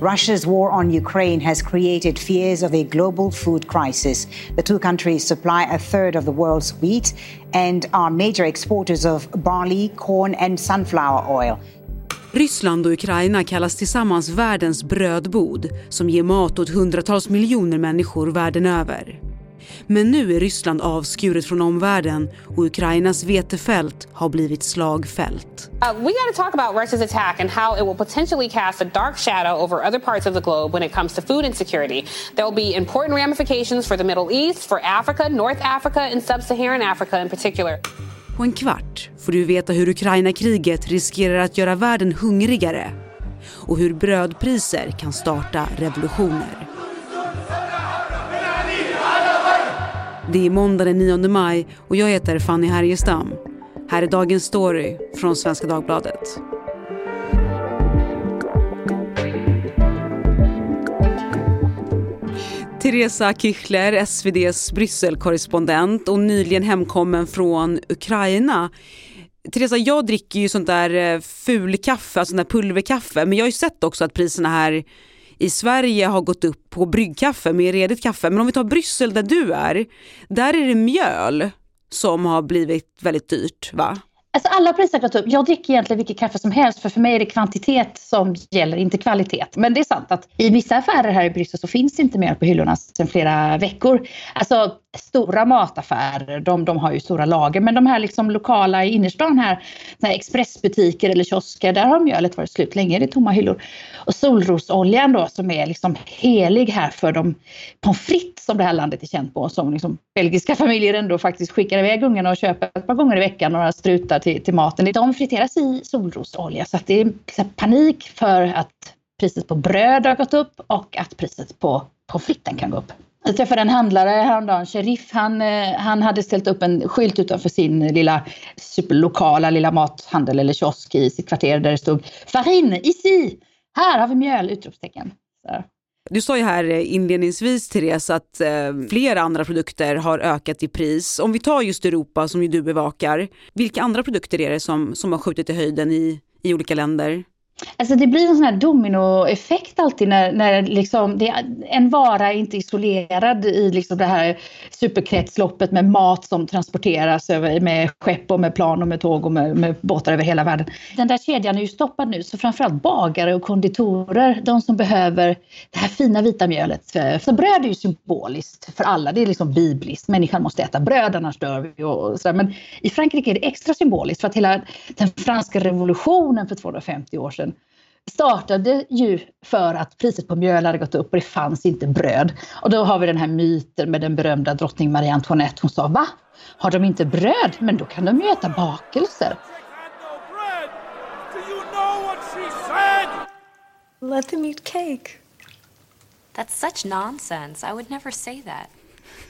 Russia's war on Ukraine has created fears of a global food crisis. The two countries supply a third of the world's wheat and are major exporters of barley, corn and sunflower oil. Ryssland och Ukraina kallas tillsammans världens brödbod som ger mat åt hundratals miljoner människor världen över. Men nu är Ryssland avskuret från omvärlden och Ukrainas vetefält har blivit slagfält. Uh, we got to talk about Russia's attack and how it will potentially cast a dark shadow over other parts of the globe when it comes to food insecurity. There will be important ramifications for the Middle East, for Africa, North Africa and sub-Saharan Africa in particular. På en kvart får du veta hur Ukraina-kriget riskerar att göra världen hungrigare och hur brödpriser kan starta revolutioner. Det är måndag den 9 maj och jag heter Fanny Härgestam. Här är dagens story från Svenska Dagbladet. Teresa Kichler, SVDs Brysselkorrespondent och nyligen hemkommen från Ukraina. Teresa, jag dricker ju sånt där eh, fulkaffe, alltså sånt där pulverkaffe, men jag har ju sett också att priserna här i Sverige har gått upp på bryggkaffe med redigt kaffe. Men om vi tar Bryssel där du är, där är det mjöl som har blivit väldigt dyrt va? Alltså alla priser har gått upp. Jag dricker egentligen vilket kaffe som helst för för mig är det kvantitet som gäller, inte kvalitet. Men det är sant att i vissa affärer här i Bryssel så finns det inte mjöl på hyllorna sedan flera veckor. Alltså stora mataffärer, de, de har ju stora lager. Men de här liksom lokala i innerstan här, här expressbutiker eller kiosker, där har mjölet varit slut länge. Det är tomma hyllor. Och solrosoljan då som är liksom helig här för de pommes frites som det här landet är känt på. Som liksom belgiska familjer ändå faktiskt skickar iväg ungarna och köper ett par gånger i veckan några strutar till, till maten. De friteras i solrosolja så att det är panik för att priset på bröd har gått upp och att priset på pommes fritesen kan gå upp. Jag träffade en handlare häromdagen, Sheriff. Han, eh, han hade ställt upp en skylt utanför sin lilla superlokala lilla mathandel eller kiosk i sitt kvarter där det stod Farin, ici! Här har vi mjöl! Utropstecken. Så. Du sa ju här eh, inledningsvis Therese att eh, flera andra produkter har ökat i pris. Om vi tar just Europa som ju du bevakar, vilka andra produkter är det som, som har skjutit i höjden i, i olika länder? Alltså det blir en sån här dominoeffekt alltid när, när liksom det, en vara är inte isolerad i liksom det här superkretsloppet med mat som transporteras över, med skepp och med plan och med tåg och med, med båtar över hela världen. Den där kedjan är ju stoppad nu så framförallt bagare och konditorer, de som behöver det här fina vita mjölet. Så bröd är ju symboliskt för alla, det är liksom bibliskt. Människan måste äta bröd annars dör vi och sådär. Men i Frankrike är det extra symboliskt för att hela den franska revolutionen för 250 år sedan startade ju för att priset på mjöl hade gått upp och det fanns inte bröd. Och då har vi den här myten med den berömda drottning Marie Antoinette. Hon sa va? Har de inte bröd? Men då kan de ju äta bakelser. Let them eat cake. That's such nonsense. I would never say that.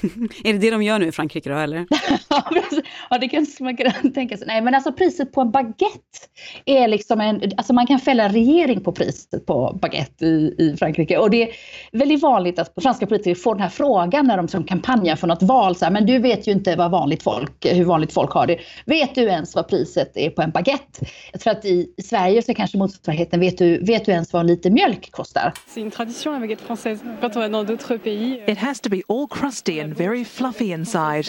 är det det de gör nu i Frankrike då eller? ja det kan man kunna tänka sig. Nej men alltså priset på en baguette är liksom en, alltså man kan fälla regering på priset på baguette i, i Frankrike. Och det är väldigt vanligt att franska politiker får den här frågan när de som kampanjar för något val. Så här, men du vet ju inte vad vanligt folk, hur vanligt folk har det. Vet du ens vad priset är på en baguette? Jag tror att i, i Sverige så är kanske motsvarigheten, vet du, vet du ens vad en liter mjölk kostar? C'est une tradition la baguette française. Quand on va dans d'autres pays. It has to be all crusty and very fluffy inside.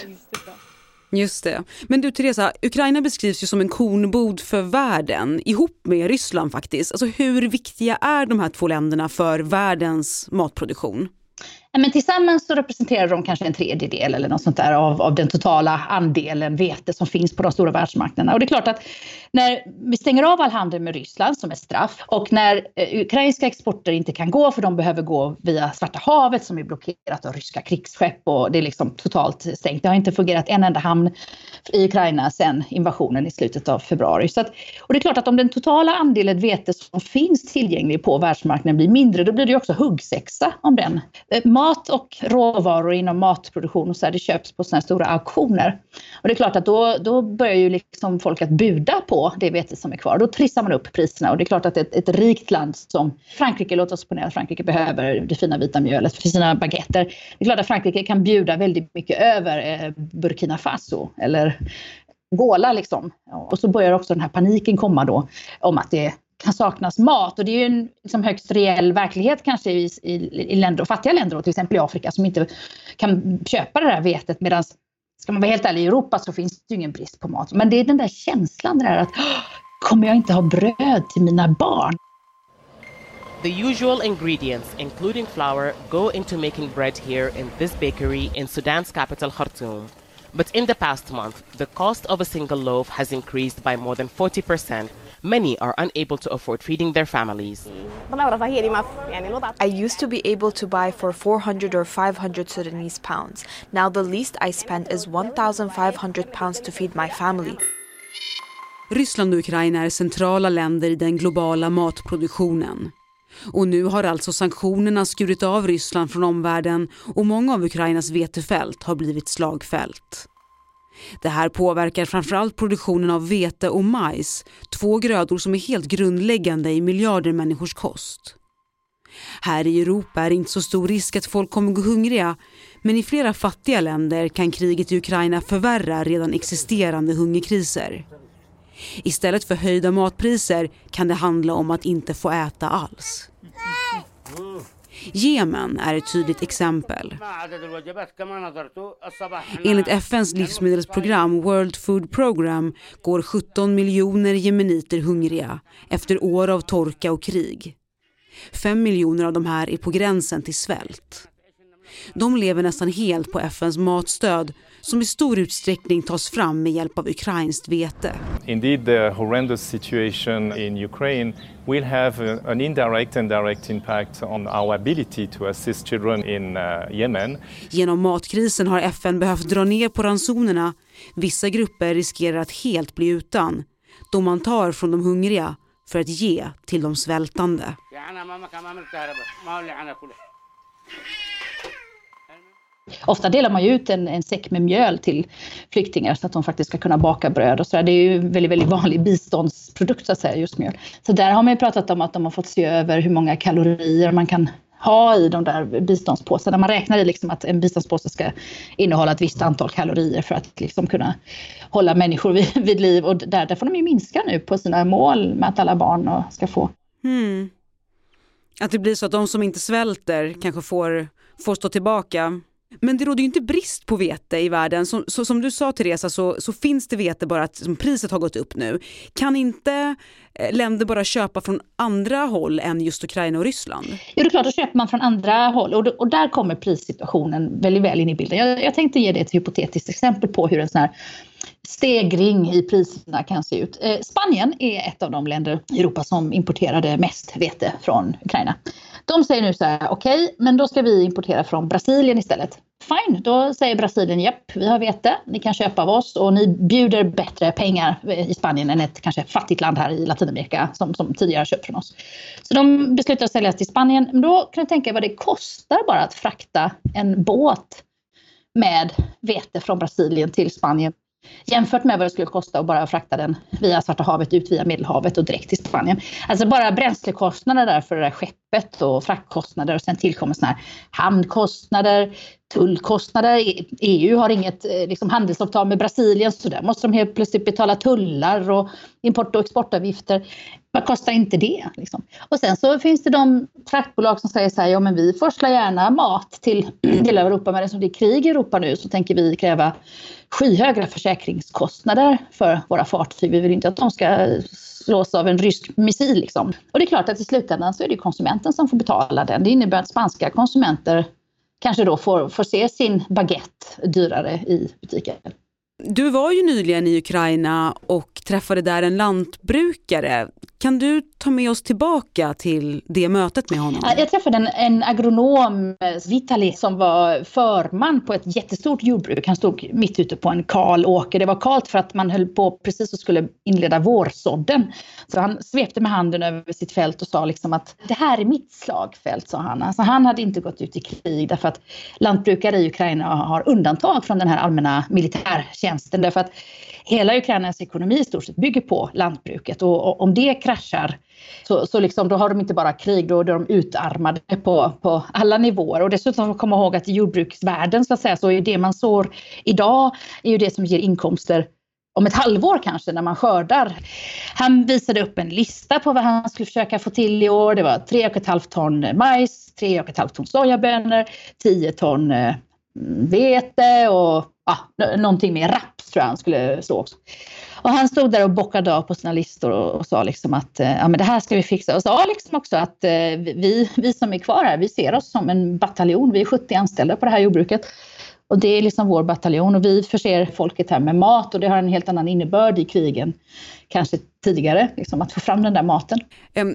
Just det. Men du Teresa, Ukraina beskrivs ju som en kornbod för världen ihop med Ryssland faktiskt. Alltså hur viktiga är de här två länderna för världens matproduktion? Men tillsammans så representerar de kanske en tredjedel eller något sånt där av, av den totala andelen vete som finns på de stora världsmarknaderna. Och det är klart att när vi stänger av all handel med Ryssland som är straff och när eh, ukrainska exporter inte kan gå för de behöver gå via Svarta havet som är blockerat av ryska krigsskepp och det är liksom totalt stängt. Det har inte fungerat en enda hamn i Ukraina sedan invasionen i slutet av februari. Så att, och det är klart att om den totala andelen vete som finns tillgänglig på världsmarknaden blir mindre, då blir det också huggsexa om den. Eh, mat och råvaror inom matproduktion och så här, det köps på sådana stora auktioner. Och det är klart att då, då börjar ju liksom folk att buda på det vete som är kvar. Då trissar man upp priserna och det är klart att ett, ett rikt land som Frankrike, låt oss ponera att Frankrike behöver det fina vita mjölet för sina baguetter. Det är klart att Frankrike kan bjuda väldigt mycket över eh, Burkina Faso eller Gola liksom. Och så börjar också den här paniken komma då om att det kan saknas mat och det är ju en liksom, högst reell verklighet kanske i, i, i länder, fattiga länder, och till exempel i Afrika, som inte kan köpa det där vetet medan Ska man vara helt ärlig, i Europa så finns det ju ingen brist på mat. Men det är den där känslan det där att kommer jag inte ha bröd till mina barn? The usual ingredients, including flour, go into making bread here in this bakery in Sudan's capital, Khartoum. But in the past month, the cost of a single loaf has increased by more than 40 percent Many are unable to afford feeding their families. I used to be able to buy for 400 or 500 Sudanese pounds. Now the least I spend is 1,500 pounds to feed my family. Ryssland och Ukraina är centrala länder i den globala matproduktionen. Och nu har alltså sanktionerna skurit av Ryssland från omvärlden och många av Ukrainas vetefält har blivit slagfält. Det här påverkar framförallt produktionen av vete och majs, två grödor som är helt grundläggande i miljarder människors kost. Här i Europa är det inte så stor risk att folk kommer gå hungriga men i flera fattiga länder kan kriget i Ukraina förvärra redan existerande hungerkriser. Istället för höjda matpriser kan det handla om att inte få äta alls. Jemen är ett tydligt exempel. Enligt FNs livsmedelsprogram World Food Program går 17 miljoner jemeniter hungriga efter år av torka och krig. Fem miljoner av de här är på gränsen till svält. De lever nästan helt på FNs matstöd som i stor utsträckning tas fram med hjälp av ukrainskt vete. Indeed, the horrendous situation in Ukraine will have an indirect and direct impact on our ability to assist children in uh, Yemen. Genom matkrisen har FN behövt dra ner på ransonerna. Vissa grupper riskerar att helt bli utan då man tar från de hungriga för att ge till de svältande. Ofta delar man ju ut en, en säck med mjöl till flyktingar så att de faktiskt ska kunna baka bröd och så där. Det är ju en väldigt, väldigt vanlig biståndsprodukt så att säga, just mjöl. Så där har man ju pratat om att de har fått se över hur många kalorier man kan ha i de där biståndspåsarna. Man räknar i liksom att en biståndspåse ska innehålla ett visst antal kalorier för att liksom kunna hålla människor vid, vid liv. Och där, där får de ju minska nu på sina mål med att alla barn ska få. Mm. Att det blir så att de som inte svälter kanske får, får stå tillbaka men det råder ju inte brist på vete i världen. Som, så, som du sa Teresa så, så finns det vete bara att som priset har gått upp nu. Kan inte eh, länder bara köpa från andra håll än just Ukraina och Ryssland? Jo det är klart, då köper man från andra håll och, och där kommer prissituationen väldigt väl in i bilden. Jag, jag tänkte ge dig ett hypotetiskt exempel på hur en sån här stegring i priserna kan se ut. Eh, Spanien är ett av de länder i Europa som importerade mest vete från Ukraina. De säger nu så här, okej, okay, men då ska vi importera från Brasilien istället. Fine, då säger Brasilien, japp, vi har vete, ni kan köpa av oss och ni bjuder bättre pengar i Spanien än ett kanske fattigt land här i Latinamerika som, som tidigare köpt från oss. Så de beslutar att sälja till Spanien. Men då kan du tänka vad det kostar bara att frakta en båt med vete från Brasilien till Spanien jämfört med vad det skulle kosta att bara frakta den via Svarta havet ut via Medelhavet och direkt till Spanien. Alltså bara bränslekostnader där för det där skeppet och fraktkostnader och sen tillkommer sådana här hamnkostnader, tullkostnader. EU har inget eh, liksom, handelsavtal med Brasilien så där måste de helt plötsligt betala tullar och import och exportavgifter. Vad kostar inte det? Liksom? Och sen så finns det de fraktbolag som säger så här, ja men vi forslar gärna mat till hela Europa men eftersom det är krig i Europa nu så tänker vi kräva skyhöga försäkringskostnader för våra fartyg. Vi vill inte att de ska slås av en rysk missil. Liksom. Och det är klart att i slutändan så är det konsumenten som får betala den. Det innebär att spanska konsumenter kanske då får, får se sin baguette dyrare i butiken. Du var ju nyligen i Ukraina och träffade där en lantbrukare. Kan du ta med oss tillbaka till det mötet med honom? Jag träffade en, en agronom, eh, Vitali, som var förman på ett jättestort jordbruk. Han stod mitt ute på en kal åker. Det var kalt för att man höll på precis och skulle inleda vårsådden. Så han svepte med handen över sitt fält och sa liksom att det här är mitt slagfält, sa han. Alltså han hade inte gått ut i krig därför att lantbrukare i Ukraina har undantag från den här allmänna militärtjänsten. Därför att hela Ukrainas ekonomi i stort sett bygger på lantbruket och, och om det kraschar så, så liksom, då har de inte bara krig, då är de utarmade på, på alla nivåer. Och dessutom får man komma ihåg att i jordbruksvärlden så att säga så är det man sår idag är ju det som ger inkomster om ett halvår kanske när man skördar. Han visade upp en lista på vad han skulle försöka få till i år. Det var 3,5 ton majs, 3,5 ton sojabönor, 10 ton eh, vete och ja, någonting med raps tror jag han skulle slå också. Och han stod där och bockade av på sina listor och, och sa liksom att eh, ja, men det här ska vi fixa. Och sa liksom också att eh, vi, vi som är kvar här, vi ser oss som en bataljon. Vi är 70 anställda på det här jordbruket. Och det är liksom vår bataljon och vi förser folket här med mat och det har en helt annan innebörd i krigen kanske tidigare, liksom att få fram den där maten.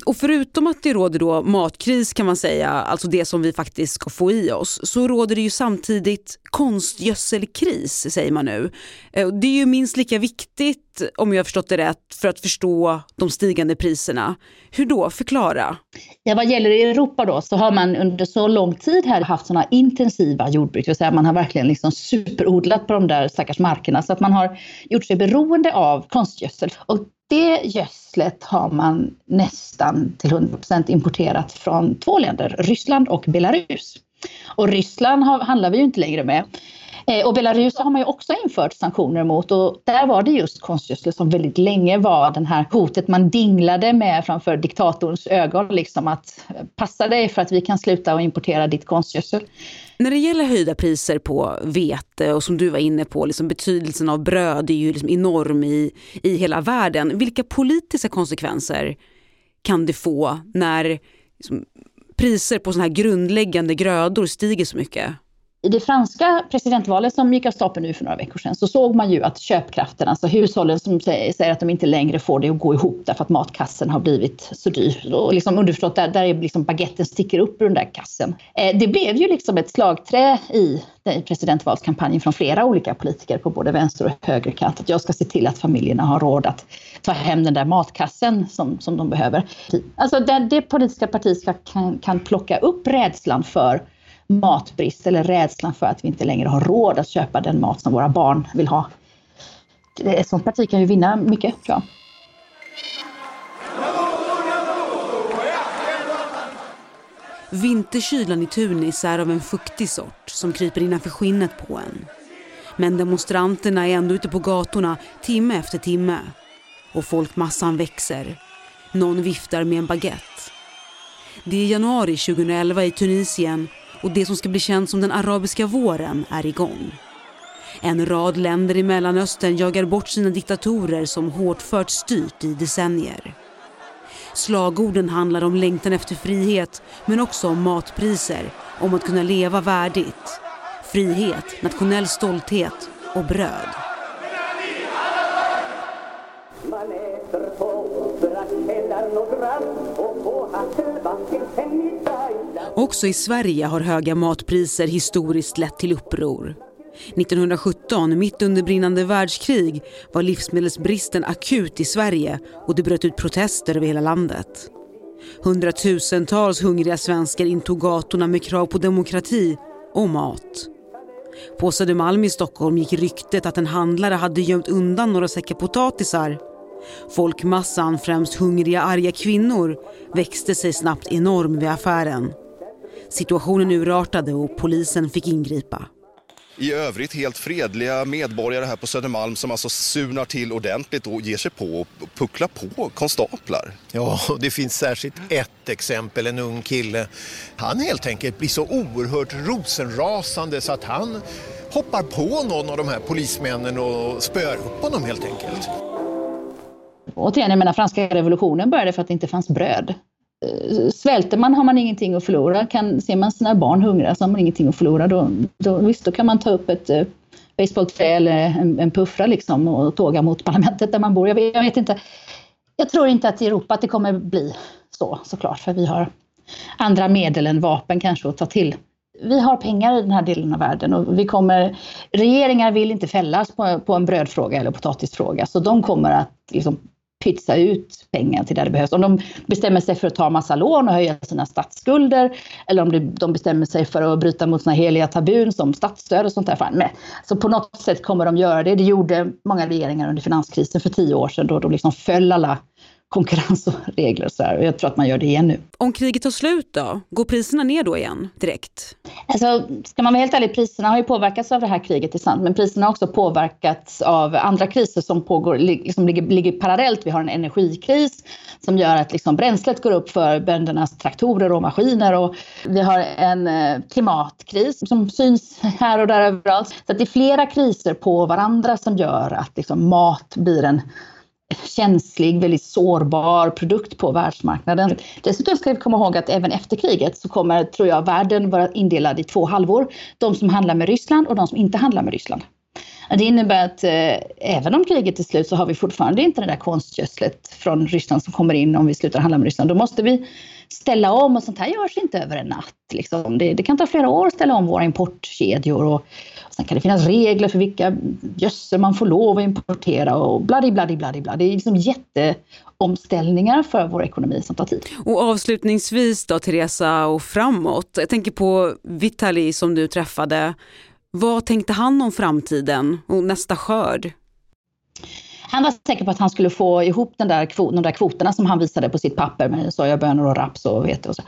Och förutom att det råder då matkris kan man säga, alltså det som vi faktiskt ska få i oss, så råder det ju samtidigt konstgödselkris säger man nu. Det är ju minst lika viktigt om jag har förstått det rätt för att förstå de stigande priserna. Hur då? Förklara. Ja, vad gäller Europa då så har man under så lång tid här haft sådana intensiva jordbruk, det vill säga man har verkligen liksom superodlat på de där stackars markerna så att man har gjort sig beroende av konstgödsel. Och det gödslet har man nästan till 100% importerat från två länder, Ryssland och Belarus. Och Ryssland har, handlar vi ju inte längre med. Eh, och Belarus har man ju också infört sanktioner mot och där var det just konstgödsel som väldigt länge var den här hotet man dinglade med framför diktatorns ögon. Liksom att eh, passa dig för att vi kan sluta och importera ditt konstgödsel. När det gäller höjda priser på vete och som du var inne på, liksom betydelsen av bröd är ju liksom enorm i, i hela världen. Vilka politiska konsekvenser kan det få när liksom, priser på sådana här grundläggande grödor stiger så mycket? I det franska presidentvalet som gick av stapeln nu för några veckor sedan så såg man ju att köpkraften, alltså hushållen som säger, att de inte längre får det att gå ihop därför att matkassen har blivit så dyr. Och liksom underförstått, där, där är liksom baguetten sticker upp ur den där kassen. Eh, det blev ju liksom ett slagträ i presidentvalskampanjen från flera olika politiker på både vänster och högerkant. Att jag ska se till att familjerna har råd att ta hem den där matkassen som, som de behöver. Alltså det, det politiska partiet ska, kan, kan plocka upp rädslan för matbrist eller rädslan för att vi inte längre har råd att köpa den mat som våra barn vill ha. Ett sånt parti kan ju vinna mycket, tror jag. Vinterkylan i Tunis är av en fuktig sort som kryper innanför skinnet på en. Men demonstranterna är ändå ute på gatorna timme efter timme. Och folkmassan växer. Någon viftar med en baguette. Det är januari 2011 i Tunisien och det som ska bli känt som den arabiska våren är igång. En rad länder i Mellanöstern jagar bort sina diktatorer som hårt fört styrt i decennier. Slagorden handlar om längtan efter frihet men också om matpriser, om att kunna leva värdigt. Frihet, nationell stolthet och bröd. Också i Sverige har höga matpriser historiskt lett till uppror. 1917, mitt under brinnande världskrig, var livsmedelsbristen akut i Sverige och det bröt ut protester över hela landet. Hundratusentals hungriga svenskar intog gatorna med krav på demokrati och mat. På Södermalm i Stockholm gick ryktet att en handlare hade gömt undan några säckar potatisar. Folkmassan, främst hungriga arga kvinnor, växte sig snabbt enorm vid affären. Situationen urartade och polisen fick ingripa. I övrigt helt fredliga medborgare här på Södermalm som alltså surnar till ordentligt och ger sig på och pucklar på konstaplar. Ja, det finns särskilt ett exempel, en ung kille. Han helt enkelt blir så oerhört rosenrasande så att han hoppar på någon av de här polismännen och spöar upp honom helt enkelt. Återigen, jag menar franska revolutionen började för att det inte fanns bröd. Svälter man har man ingenting att förlora. Kan, ser man sina barn hungra så har man ingenting att förlora. Då, då, visst, då kan man ta upp ett eh, basebollträ eller en, en puffra liksom och tåga mot parlamentet där man bor. Jag vet, jag vet, inte. Jag tror inte att i Europa att det kommer bli så såklart, för vi har andra medel än vapen kanske att ta till. Vi har pengar i den här delen av världen och vi kommer, regeringar vill inte fällas på, på en brödfråga eller potatisfråga, så de kommer att liksom pytsa ut pengar till där det behövs. Om de bestämmer sig för att ta massa lån och höja sina statsskulder eller om de bestämmer sig för att bryta mot sina heliga tabun som statsstöd och sånt där. Men, så på något sätt kommer de göra det. Det gjorde många regeringar under finanskrisen för tio år sedan då, de liksom föll alla konkurrens och regler. Så här. Och jag tror att man gör det igen nu. Om kriget tar slut då, går priserna ner då igen direkt? Alltså, ska man vara helt ärlig, priserna har ju påverkats av det här kriget, är sant. Men priserna har också påverkats av andra kriser som pågår, liksom ligger, ligger parallellt. Vi har en energikris som gör att liksom bränslet går upp för böndernas traktorer och maskiner. Och vi har en eh, klimatkris som syns här och där överallt. Så det är flera kriser på varandra som gör att liksom mat blir en känslig, väldigt sårbar produkt på världsmarknaden. Dessutom ska vi komma ihåg att även efter kriget så kommer, tror jag, världen vara indelad i två halvor. De som handlar med Ryssland och de som inte handlar med Ryssland. Det innebär att eh, även om kriget är slut så har vi fortfarande inte det där konstgödslet från Ryssland som kommer in om vi slutar handla med Ryssland. Då måste vi ställa om och sånt här görs inte över en natt. Liksom. Det, det, kan ta flera år att ställa om våra importkedjor och, och sen kan det finnas regler för vilka gödsel man får lov att importera och bladi-bladi-bladi-bla. Det är liksom jätteomställningar för vår ekonomi som tar tid. Och avslutningsvis då Teresa och framåt. Jag tänker på Vitali som du träffade. Vad tänkte han om framtiden och nästa skörd? Han var säker på att han skulle få ihop den där kvot, de där kvoterna som han visade på sitt papper med sojabönor och raps och vete och så.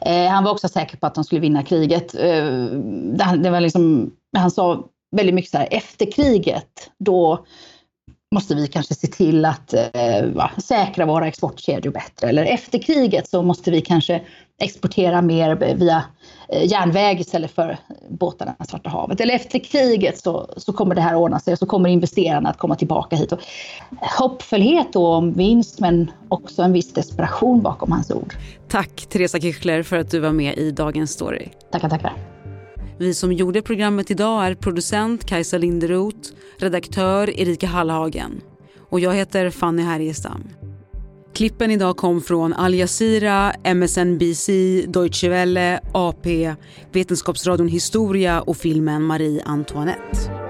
Eh, han var också säker på att de skulle vinna kriget. Eh, det, var liksom, han sa väldigt mycket så här, efter kriget, då måste vi kanske se till att eh, va, säkra våra exportkedjor bättre. Eller efter kriget så måste vi kanske exportera mer via eh, järnväg istället för båtarna i Svarta havet. Eller efter kriget så, så kommer det här ordna sig och så kommer investerarna att komma tillbaka hit. Och hoppfullhet då om vinst men också en viss desperation bakom hans ord. Tack Teresa Küchler för att du var med i Dagens Story. Tackar, tackar. Vi som gjorde programmet idag är producent Kajsa Linderoth, redaktör Erika Hallhagen och jag heter Fanny Härgestam. Klippen idag kom från Al Jazeera, MSNBC, Deutsche Welle, AP, Vetenskapsradion Historia och filmen Marie Antoinette.